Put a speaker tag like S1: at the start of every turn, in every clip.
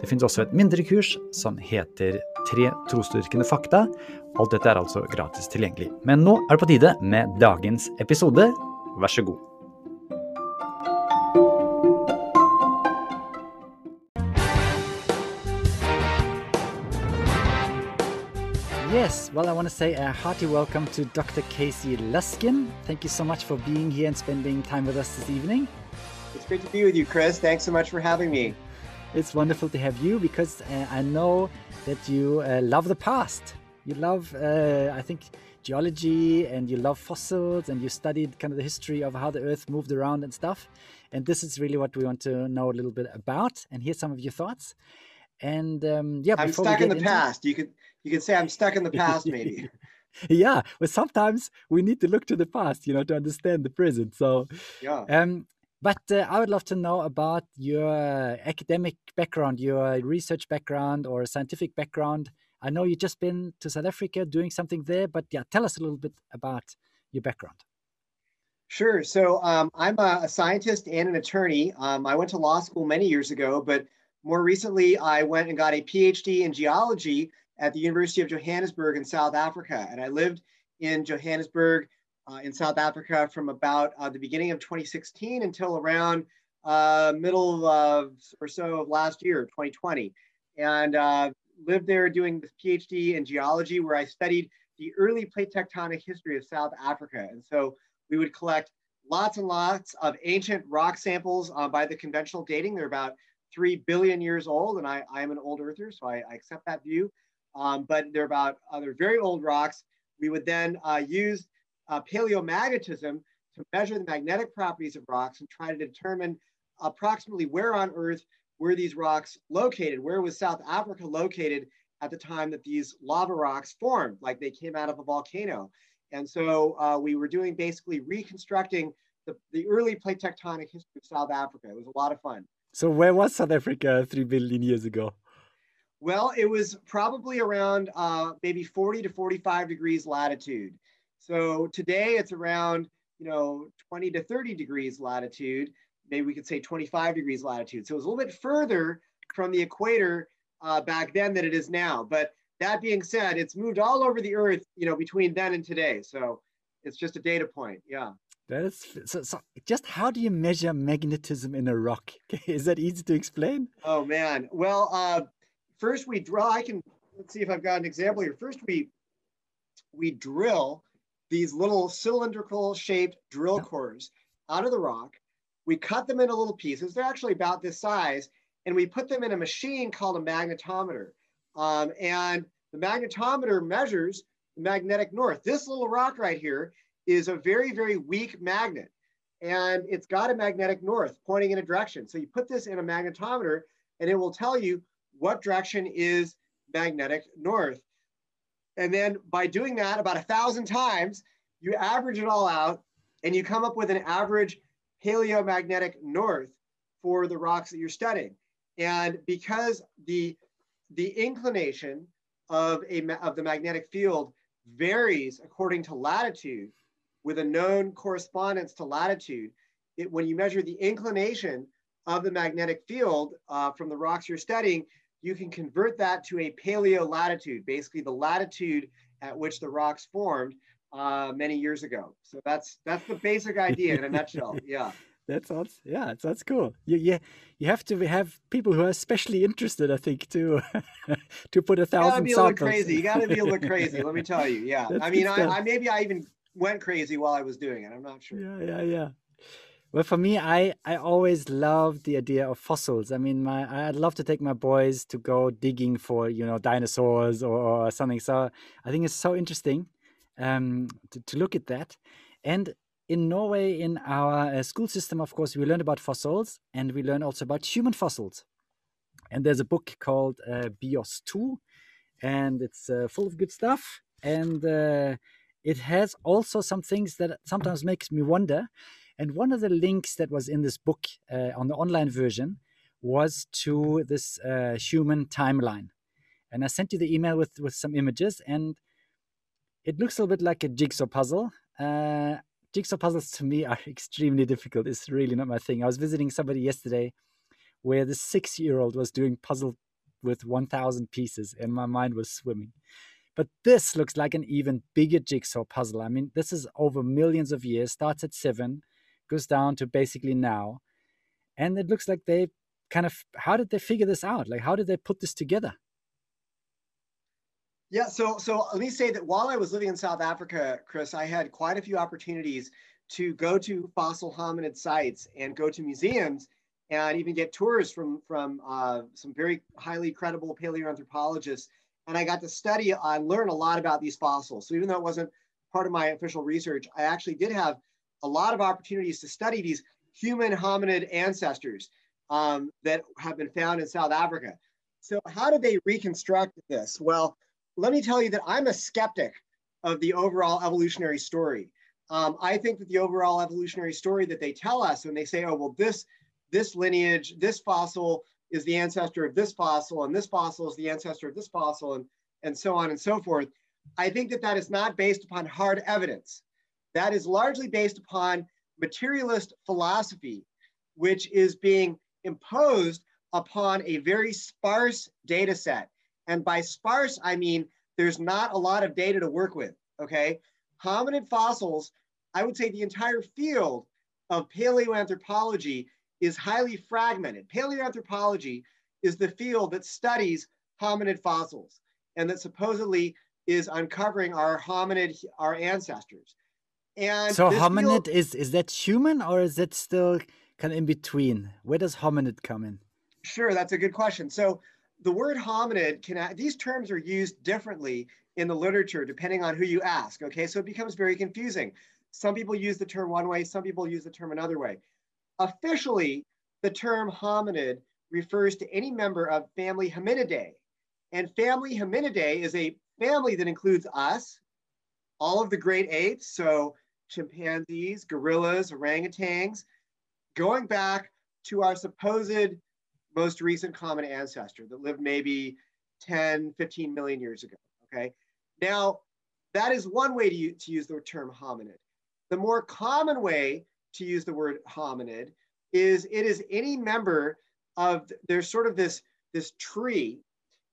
S1: Det finnes også et mindre kurs som heter Tre trosdyrkende fakta. Alt dette er altså gratis tilgjengelig. Men nå er det på tide med dagens episode. Vær så god. Yes, well, I want to say a hearty welcome to Dr. Casey Luskin. Thank you so much for being here and spending time with us this evening.
S2: It's great to be with you, Chris. Thanks so much for having me.
S1: It's wonderful to have you because uh, I know that you uh, love the past. You love, uh, I think, geology and you love fossils and you studied kind of the history of how the Earth moved around and stuff. And this is really what we want to know a little bit about and hear some of your thoughts. And um, yeah,
S2: I'm stuck in the past. You could you could say I'm stuck in the past, maybe.
S1: yeah, but sometimes we need to look to the past, you know, to understand the present. So
S2: yeah.
S1: Um, but uh, I would love to know about your academic background, your research background, or scientific background. I know you've just been to South Africa doing something there, but yeah, tell us a little bit about your background.
S2: Sure. So um, I'm a, a, scientist and an attorney. Um, I went to law school many years ago, but more recently, I went and got a PhD in geology at the University of Johannesburg in South Africa. And I lived in Johannesburg uh, in South Africa from about uh, the beginning of 2016 until around uh, middle of or so of last year, 2020. And uh, lived there doing this PhD in geology where I studied the early plate tectonic history of South Africa. And so we would collect lots and lots of ancient rock samples uh, by the conventional dating. They're about 3 billion years old, and I, I am an old earther, so I, I accept that view. Um, but they're about, uh, very old rocks. We would then uh, use uh, paleomagnetism to measure the magnetic properties of rocks and try to determine approximately where on Earth were these rocks located? Where was South Africa located at the time that these lava rocks formed, like they came out of a volcano? And so uh, we were doing basically reconstructing the, the early plate tectonic history of South Africa. It was a lot of fun.
S1: So where was South Africa three billion years ago?
S2: Well, it was probably around uh, maybe 40 to 45 degrees latitude. So today it's around, you know, 20 to 30 degrees latitude. Maybe we could say 25 degrees latitude. So it's a little bit further from the equator uh, back then than it is now. But that being said, it's moved all over the earth, you know, between then and today. So it's just a data point. Yeah.
S1: That's so, so just how do you measure magnetism in a rock? Is that easy to explain?
S2: Oh man. Well, uh, first we draw, I can, let's see if I've got an example here. First we, we drill these little cylindrical shaped drill cores out of the rock. We cut them into little pieces. They're actually about this size. And we put them in a machine called a magnetometer. Um, and the magnetometer measures the magnetic north. This little rock right here is a very, very weak magnet. And it's got a magnetic north pointing in a direction. So you put this in a magnetometer and it will tell you what direction is magnetic north. And then by doing that about a thousand times, you average it all out and you come up with an average paleomagnetic north for the rocks that you're studying. And because the, the inclination of, a, of the magnetic field varies according to latitude with a known correspondence to latitude, it, when you measure the inclination of the magnetic field uh, from the rocks you're studying, you can convert that to a paleo latitude, basically the latitude at which the rocks formed uh, many years ago. So that's that's the basic idea in a nutshell. Yeah.
S1: That sounds yeah, that's cool. You, you you have to have people who are especially interested, I think, to to put a thousand.
S2: You gotta be a little crazy. You gotta be a little crazy. Let me tell you. Yeah. That's I mean, I, I maybe I even went crazy while I was doing it. I'm not sure.
S1: Yeah, yeah, yeah. Well, for me, I I always loved the idea of fossils. I mean, my I'd love to take my boys to go digging for you know dinosaurs or, or something. So I think it's so interesting um, to, to look at that. And in Norway, in our uh, school system, of course, we learn about fossils and we learn also about human fossils. And there's a book called uh, Bios 2, and it's uh, full of good stuff. And uh, it has also some things that sometimes makes me wonder. And one of the links that was in this book uh, on the online version was to this uh, human timeline. And I sent you the email with, with some images, and it looks a little bit like a jigsaw puzzle. Uh, jigsaw puzzles to me are extremely difficult. It's really not my thing. I was visiting somebody yesterday where the six year old was doing puzzle with 1,000 pieces, and my mind was swimming. But this looks like an even bigger jigsaw puzzle. I mean, this is over millions of years, starts at seven, goes down to basically now. And it looks like they kind of, how did they figure this out? Like, how did they put this together?
S2: Yeah, so so let me say that while I was living in South Africa, Chris, I had quite a few opportunities to go to fossil hominid sites and go to museums and even get tours from from uh, some very highly credible paleoanthropologists. And I got to study and learn a lot about these fossils. So even though it wasn't part of my official research, I actually did have a lot of opportunities to study these human hominid ancestors um, that have been found in South Africa. So how did they reconstruct this? Well, let me tell you that I'm a skeptic of the overall evolutionary story. Um, I think that the overall evolutionary story that they tell us when they say, oh, well, this this lineage, this fossil is the ancestor of this fossil, and this fossil is the ancestor of this fossil, and, and so on and so forth. I think that that is not based upon hard evidence. That is largely based upon materialist philosophy, which is being imposed upon a very sparse data set. And by sparse, I mean there's not a lot of data to work with, okay? Hominid fossils, I would say the entire field of paleoanthropology is highly fragmented. Paleoanthropology is the field that studies hominid fossils and that supposedly is uncovering our hominid, our ancestors.
S1: And so hominid field, is is that human or is it still kind of in between? Where does hominid come in?
S2: Sure, that's a good question. So the word hominid can these terms are used differently in the literature depending on who you ask. Okay, so it becomes very confusing. Some people use the term one way, some people use the term another way. Officially, the term hominid refers to any member of family Hominidae. And family Hominidae is a family that includes us, all of the great apes, so chimpanzees, gorillas, orangutans, going back to our supposed most recent common ancestor that lived maybe 10, 15 million years ago, okay? Now, that is one way to, to use the term hominid. The more common way to use the word hominid is it is any member of there's sort of this this tree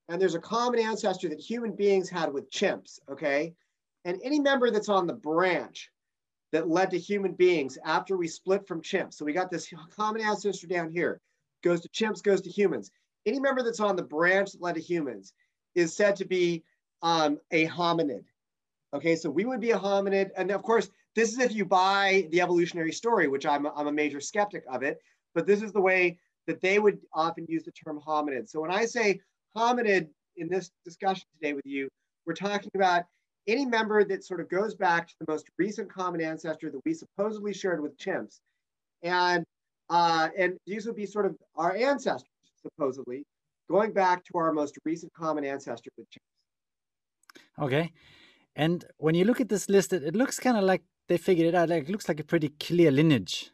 S2: and there's a common ancestor that human beings had with chimps okay and any member that's on the branch that led to human beings after we split from chimps. So we got this common ancestor down here. Goes to chimps goes to humans. Any member that's on the branch that led to humans is said to be um, a hominid. Okay so we would be a hominid. And of course this is if you buy the evolutionary story, which I'm, I'm a major skeptic of it, but this is the way that they would often use the term hominid. So when I say hominid in this discussion today with you, we're talking about any member that sort of goes back to the most recent common ancestor that we supposedly shared with chimps. And, uh, and these would be sort of our ancestors, supposedly, going back to our most recent common ancestor with chimps.
S1: Okay. And when you look at this list, it, it looks kind of like they figured it out. Like, it looks like a pretty clear lineage.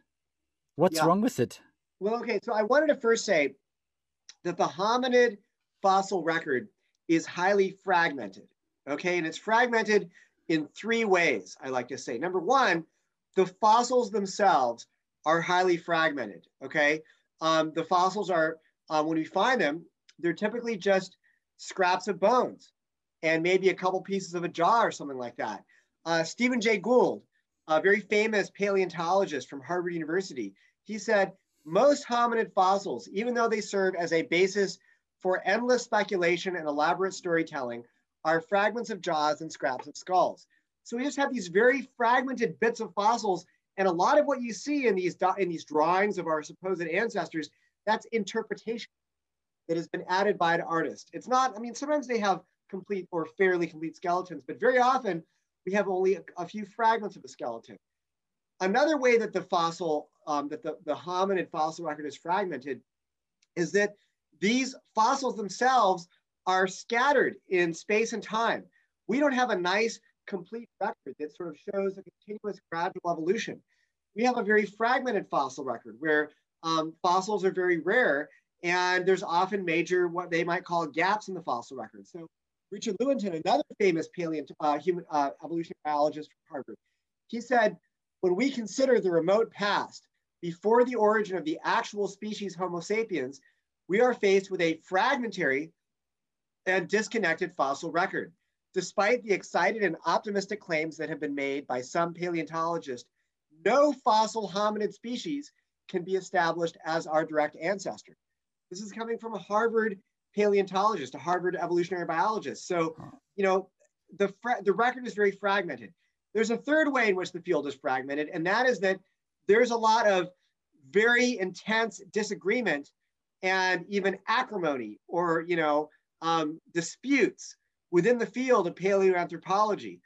S1: What's yeah. wrong with it?
S2: Well, okay. So I wanted to first say that the hominid fossil record is highly fragmented. Okay. And it's fragmented in three ways, I like to say. Number one, the fossils themselves are highly fragmented. Okay. Um, the fossils are, uh, when we find them, they're typically just scraps of bones and maybe a couple pieces of a jaw or something like that. Uh, Stephen Jay Gould, a very famous paleontologist from Harvard University, he said, most hominid fossils, even though they serve as a basis for endless speculation and elaborate storytelling, are fragments of jaws and scraps of skulls. So we just have these very fragmented bits of fossils. And a lot of what you see in these, in these drawings of our supposed ancestors, that's interpretation that has been added by an artist. It's not, I mean, sometimes they have complete or fairly complete skeletons, but very often we have only a, a few fragments of the skeleton. Another way that the fossil, um, that the, the hominid fossil record is fragmented is that these fossils themselves are scattered in space and time. We don't have a nice complete record that sort of shows a continuous gradual evolution. We have a very fragmented fossil record where um, fossils are very rare and there's often major, what they might call gaps in the fossil record. So Richard Lewontin, another famous paleont uh, human uh, biologist from Harvard, he said, when we consider the remote past, before the origin of the actual species Homo sapiens, we are faced with a fragmentary and disconnected fossil record. Despite the excited and optimistic claims that have been made by some paleontologists, no fossil hominid species can be established as our direct ancestor. This is coming from a Harvard paleontologist, a Harvard evolutionary biologist. So, you know, the, the record is very fragmented. There's a third way in which the field is fragmented, and that is that there's a lot of very intense disagreement and even acrimony or, you know, um, disputes within the field of paleoanthropology.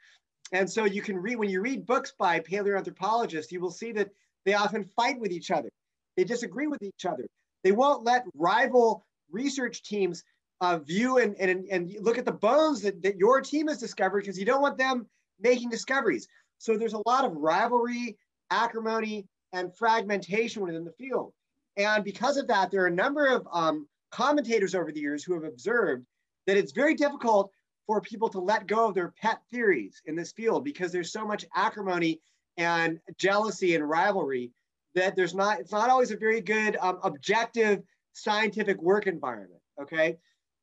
S2: And so you can read, when you read books by paleoanthropologists, you will see that they often fight with each other. They disagree with each other. They won't let rival research teams uh, view and, and, and look at the bones that, that your team has discovered because you don't want them making discoveries. So there's a lot of rivalry, acrimony, and fragmentation within the field. And because of that, there are a number of um, commentators over the years who have observed that it's very difficult for people to let go of their pet theories in this field because there's so much acrimony and jealousy and rivalry that there's not, it's not always a very good um, objective scientific work environment, okay?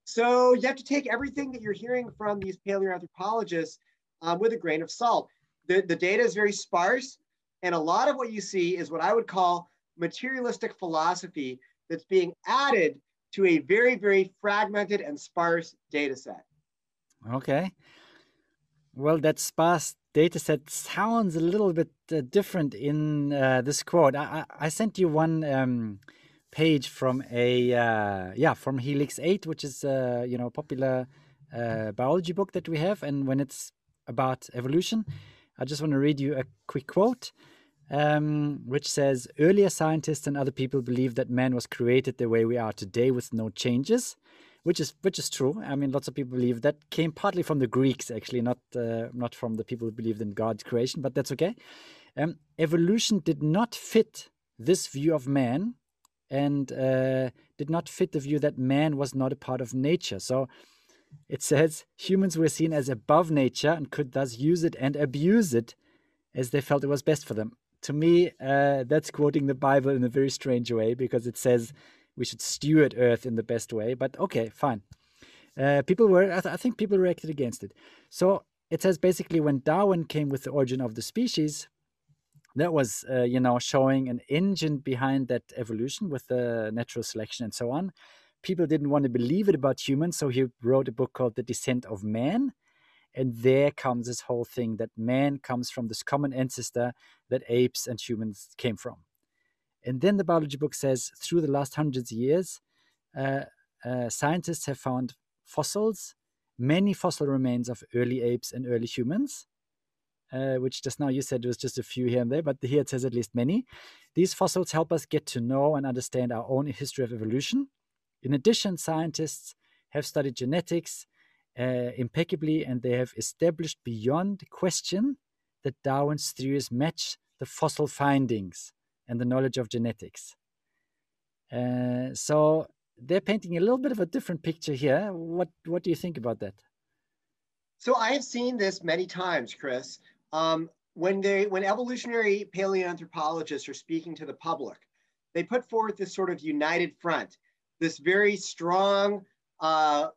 S2: So you have to take everything that you're hearing from these paleoanthropologists um, with a grain of salt. The, the data is very sparse, and a lot of what you see is what I would call materialistic philosophy that's being added to a very, very fragmented and sparse data set.
S1: Okay. Well, that sparse data set sounds a little bit uh, different in uh, this quote. I, I, sent you one um, page from a uh, yeah from Helix Eight, which is uh, you know a popular uh, biology book that we have, and when it's about evolution, I just want to read you a quick quote. Um, which says earlier scientists and other people believed that man was created the way we are today with no changes which is which is true. I mean, lots of people believe that came partly from the Greeks, actually, not uh, not from the people who believed in God's creation, but that's okay. Um, evolution did not fit this view of man, and uh, did not fit the view that man was not a part of nature. So. It says humans were seen as above nature and could thus use it and abuse it as they felt it was best for them. To me, uh, that's quoting the Bible in a very strange way because it says we should steward Earth in the best way. But okay, fine. Uh, people were, I, th- I, think people reacted against it. So it says basically when Darwin came with the origin of the species, that was, uh, you know, showing an engine behind that evolution with the natural selection and so on. People didn't want to believe it about humans, so he wrote a book called The Descent of Man. And there comes this whole thing that man comes from this common ancestor that apes and humans came from. And then the biology book says through the last hundreds of years, uh, uh, scientists have found fossils, many fossil remains of early apes and early humans, uh, which just now you said was just a few here and there, but here it says at least many. These fossils help us get to know and understand our own history of evolution. In addition, scientists have studied genetics uh, impeccably and they have established beyond question that Darwin's theories match the fossil findings and the knowledge of genetics. Uh, so they're painting a little bit of a different picture here. What what do you think about that?
S2: So I have seen this many times, Chris. Um, when they when evolutionary paleoanthropologists are speaking to the public, they put forth this sort of united front, this very strong, uh,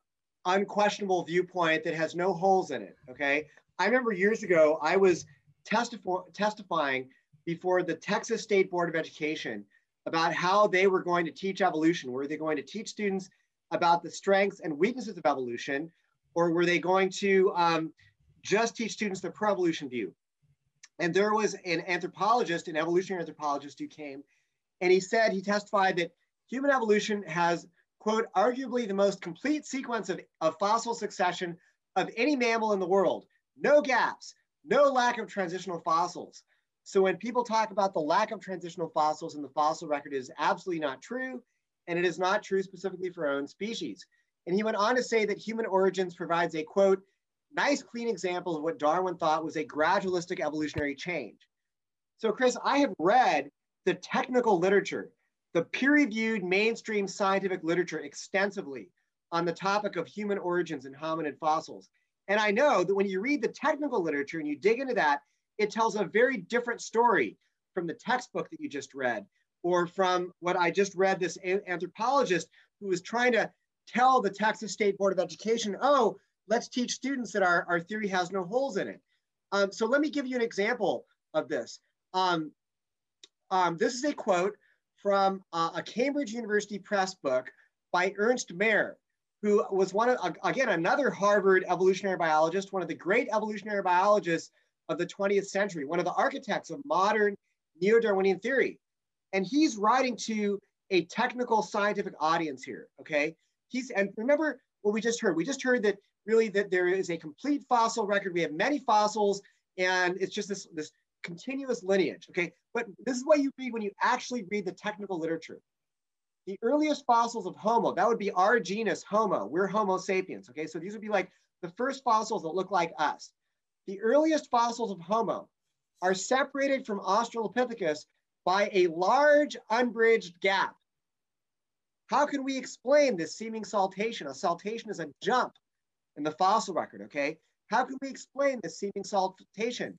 S2: unquestionable viewpoint that has no holes in it. Okay, I remember years ago I was testif- testifying before the Texas State Board of Education about how they were going to teach evolution. Were they going to teach students about the strengths and weaknesses of evolution, or were they going to um, just teach students the pro-evolution view? And there was an anthropologist, an evolutionary anthropologist who came, and he said, he testified that human evolution has, quote, arguably the most complete sequence of, of fossil succession of any mammal in the world. No gaps, no lack of transitional fossils. So when people talk about the lack of transitional fossils in the fossil record is absolutely not true, and it is not true specifically for our own species. And he went on to say that human origins provides a quote, nice, clean example of what Darwin thought was a gradualistic evolutionary change. So, Chris, I have read the technical literature, the peer reviewed mainstream scientific literature extensively on the topic of human origins and hominid fossils. And I know that when you read the technical literature and you dig into that, it tells a very different story from the textbook that you just read, or from what I just read this anthropologist who was trying to tell the Texas State Board of Education, oh, let's teach students that our, our theory has no holes in it. Um, so let me give you an example of this. Um, um, this is a quote from uh, a Cambridge University Press book by Ernst Mayr, who was one of, again, another Harvard evolutionary biologist, one of the great evolutionary biologists of the 20th century, one of the architects of modern neo-Darwinian theory. And he's writing to a technical scientific audience here, okay? He's, and remember what we just heard. We just heard that really that there is a complete fossil record. We have many fossils and it's just this, this continuous lineage, okay? But this is what you read when you actually read the technical literature. The earliest fossils of Homo, that would be our genus Homo. We're Homo sapiens, okay? So these would be like the first fossils that look like us. The earliest fossils of Homo are separated from Australopithecus by a large unbridged gap. How can we explain this seeming saltation? A saltation is a jump in the fossil record, okay? How can we explain this seeming saltation?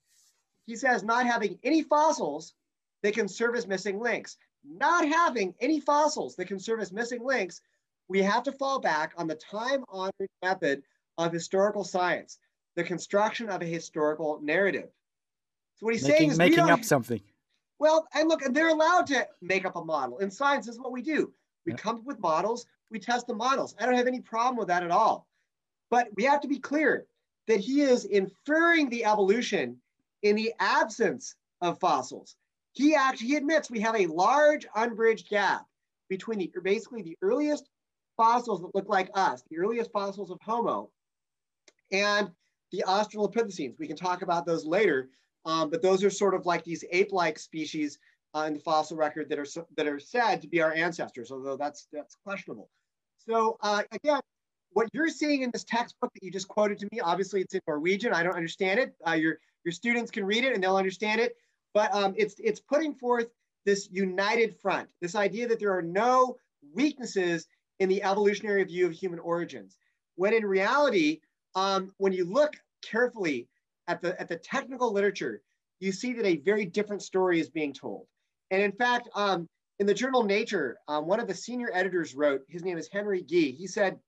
S2: He says not having any fossils that can serve as missing links. Not having any fossils that can serve as missing links, we have to fall back on the time-honored method of historical science, the construction of a historical narrative. So what he's
S1: making,
S2: saying is
S1: making up something.
S2: Well, and look, they're allowed to make up a model. In science, this is what we do. We yeah. come up with models, we test the models. I don't have any problem with that at all. But we have to be clear that he is inferring the evolution in the absence of fossils. He actually he admits we have a large unbridged gap between the basically the earliest fossils that look like us, the earliest fossils of Homo, and the Australopithecines. We can talk about those later, um, but those are sort of like these ape-like species uh, in the fossil record that are that are said to be our ancestors, although that's that's questionable. So uh, again, what you're seeing in this textbook that you just quoted to me, obviously it's in Norwegian. I don't understand it. Uh, your your students can read it and they'll understand it, but um, it's it's putting forth this united front, this idea that there are no weaknesses in the evolutionary view of human origins, when in reality, um, when you look carefully at the, at the technical literature, you see that a very different story is being told. And in fact, um, in the journal Nature, um, one of the senior editors wrote, his name is Henry Gee, he said,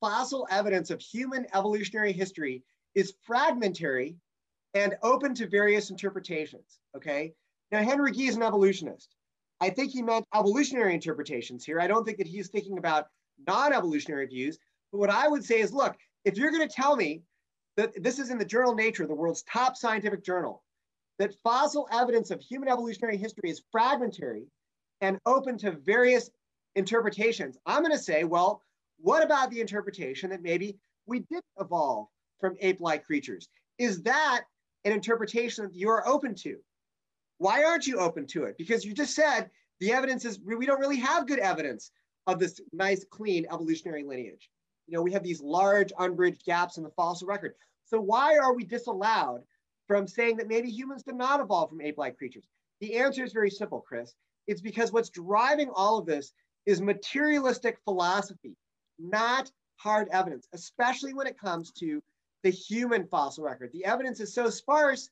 S2: fossil evidence of human evolutionary history is fragmentary and open to various interpretations, okay? Now, Henry Gee is an evolutionist. I think he meant evolutionary interpretations here. I don't think that he's thinking about non-evolutionary views. But what I would say is, look, if you're gonna tell me that this is in the journal Nature, the world's top scientific journal, that fossil evidence of human evolutionary history is fragmentary and open to various interpretations. I'm going to say, well, what about the interpretation that maybe we did evolve from ape-like creatures? Is that an interpretation that you're open to? Why aren't you open to it? Because you just said the evidence is we don't really have good evidence of this nice, clean evolutionary lineage. You know, we have these large unbridged gaps in the fossil record. So why are we disallowed from saying that maybe humans did not evolve from ape-like creatures? The answer is very simple, Chris. It's because what's driving all of this is materialistic philosophy, not hard evidence, especially when it comes to the human fossil record. The evidence is so sparse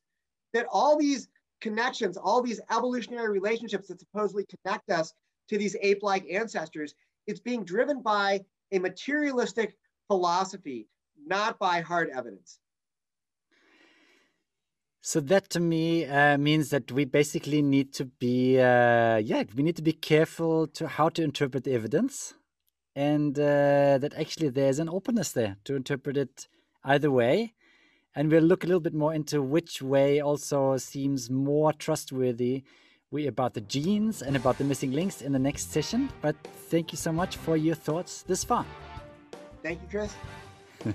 S2: that all these connections, all these evolutionary relationships that supposedly connect us to these ape-like ancestors, it's being driven by a materialistic philosophy, not by hard evidence.
S1: So that to me uh, means that we basically need to be, uh, yeah, we need to be careful to how to interpret the evidence, and uh, that actually there's an openness there to interpret it either way, and we'll look a little bit more into which way also seems more trustworthy. We about the genes and about the missing links in the next session. But thank you so much for your thoughts this far.
S2: Thank you, Chris.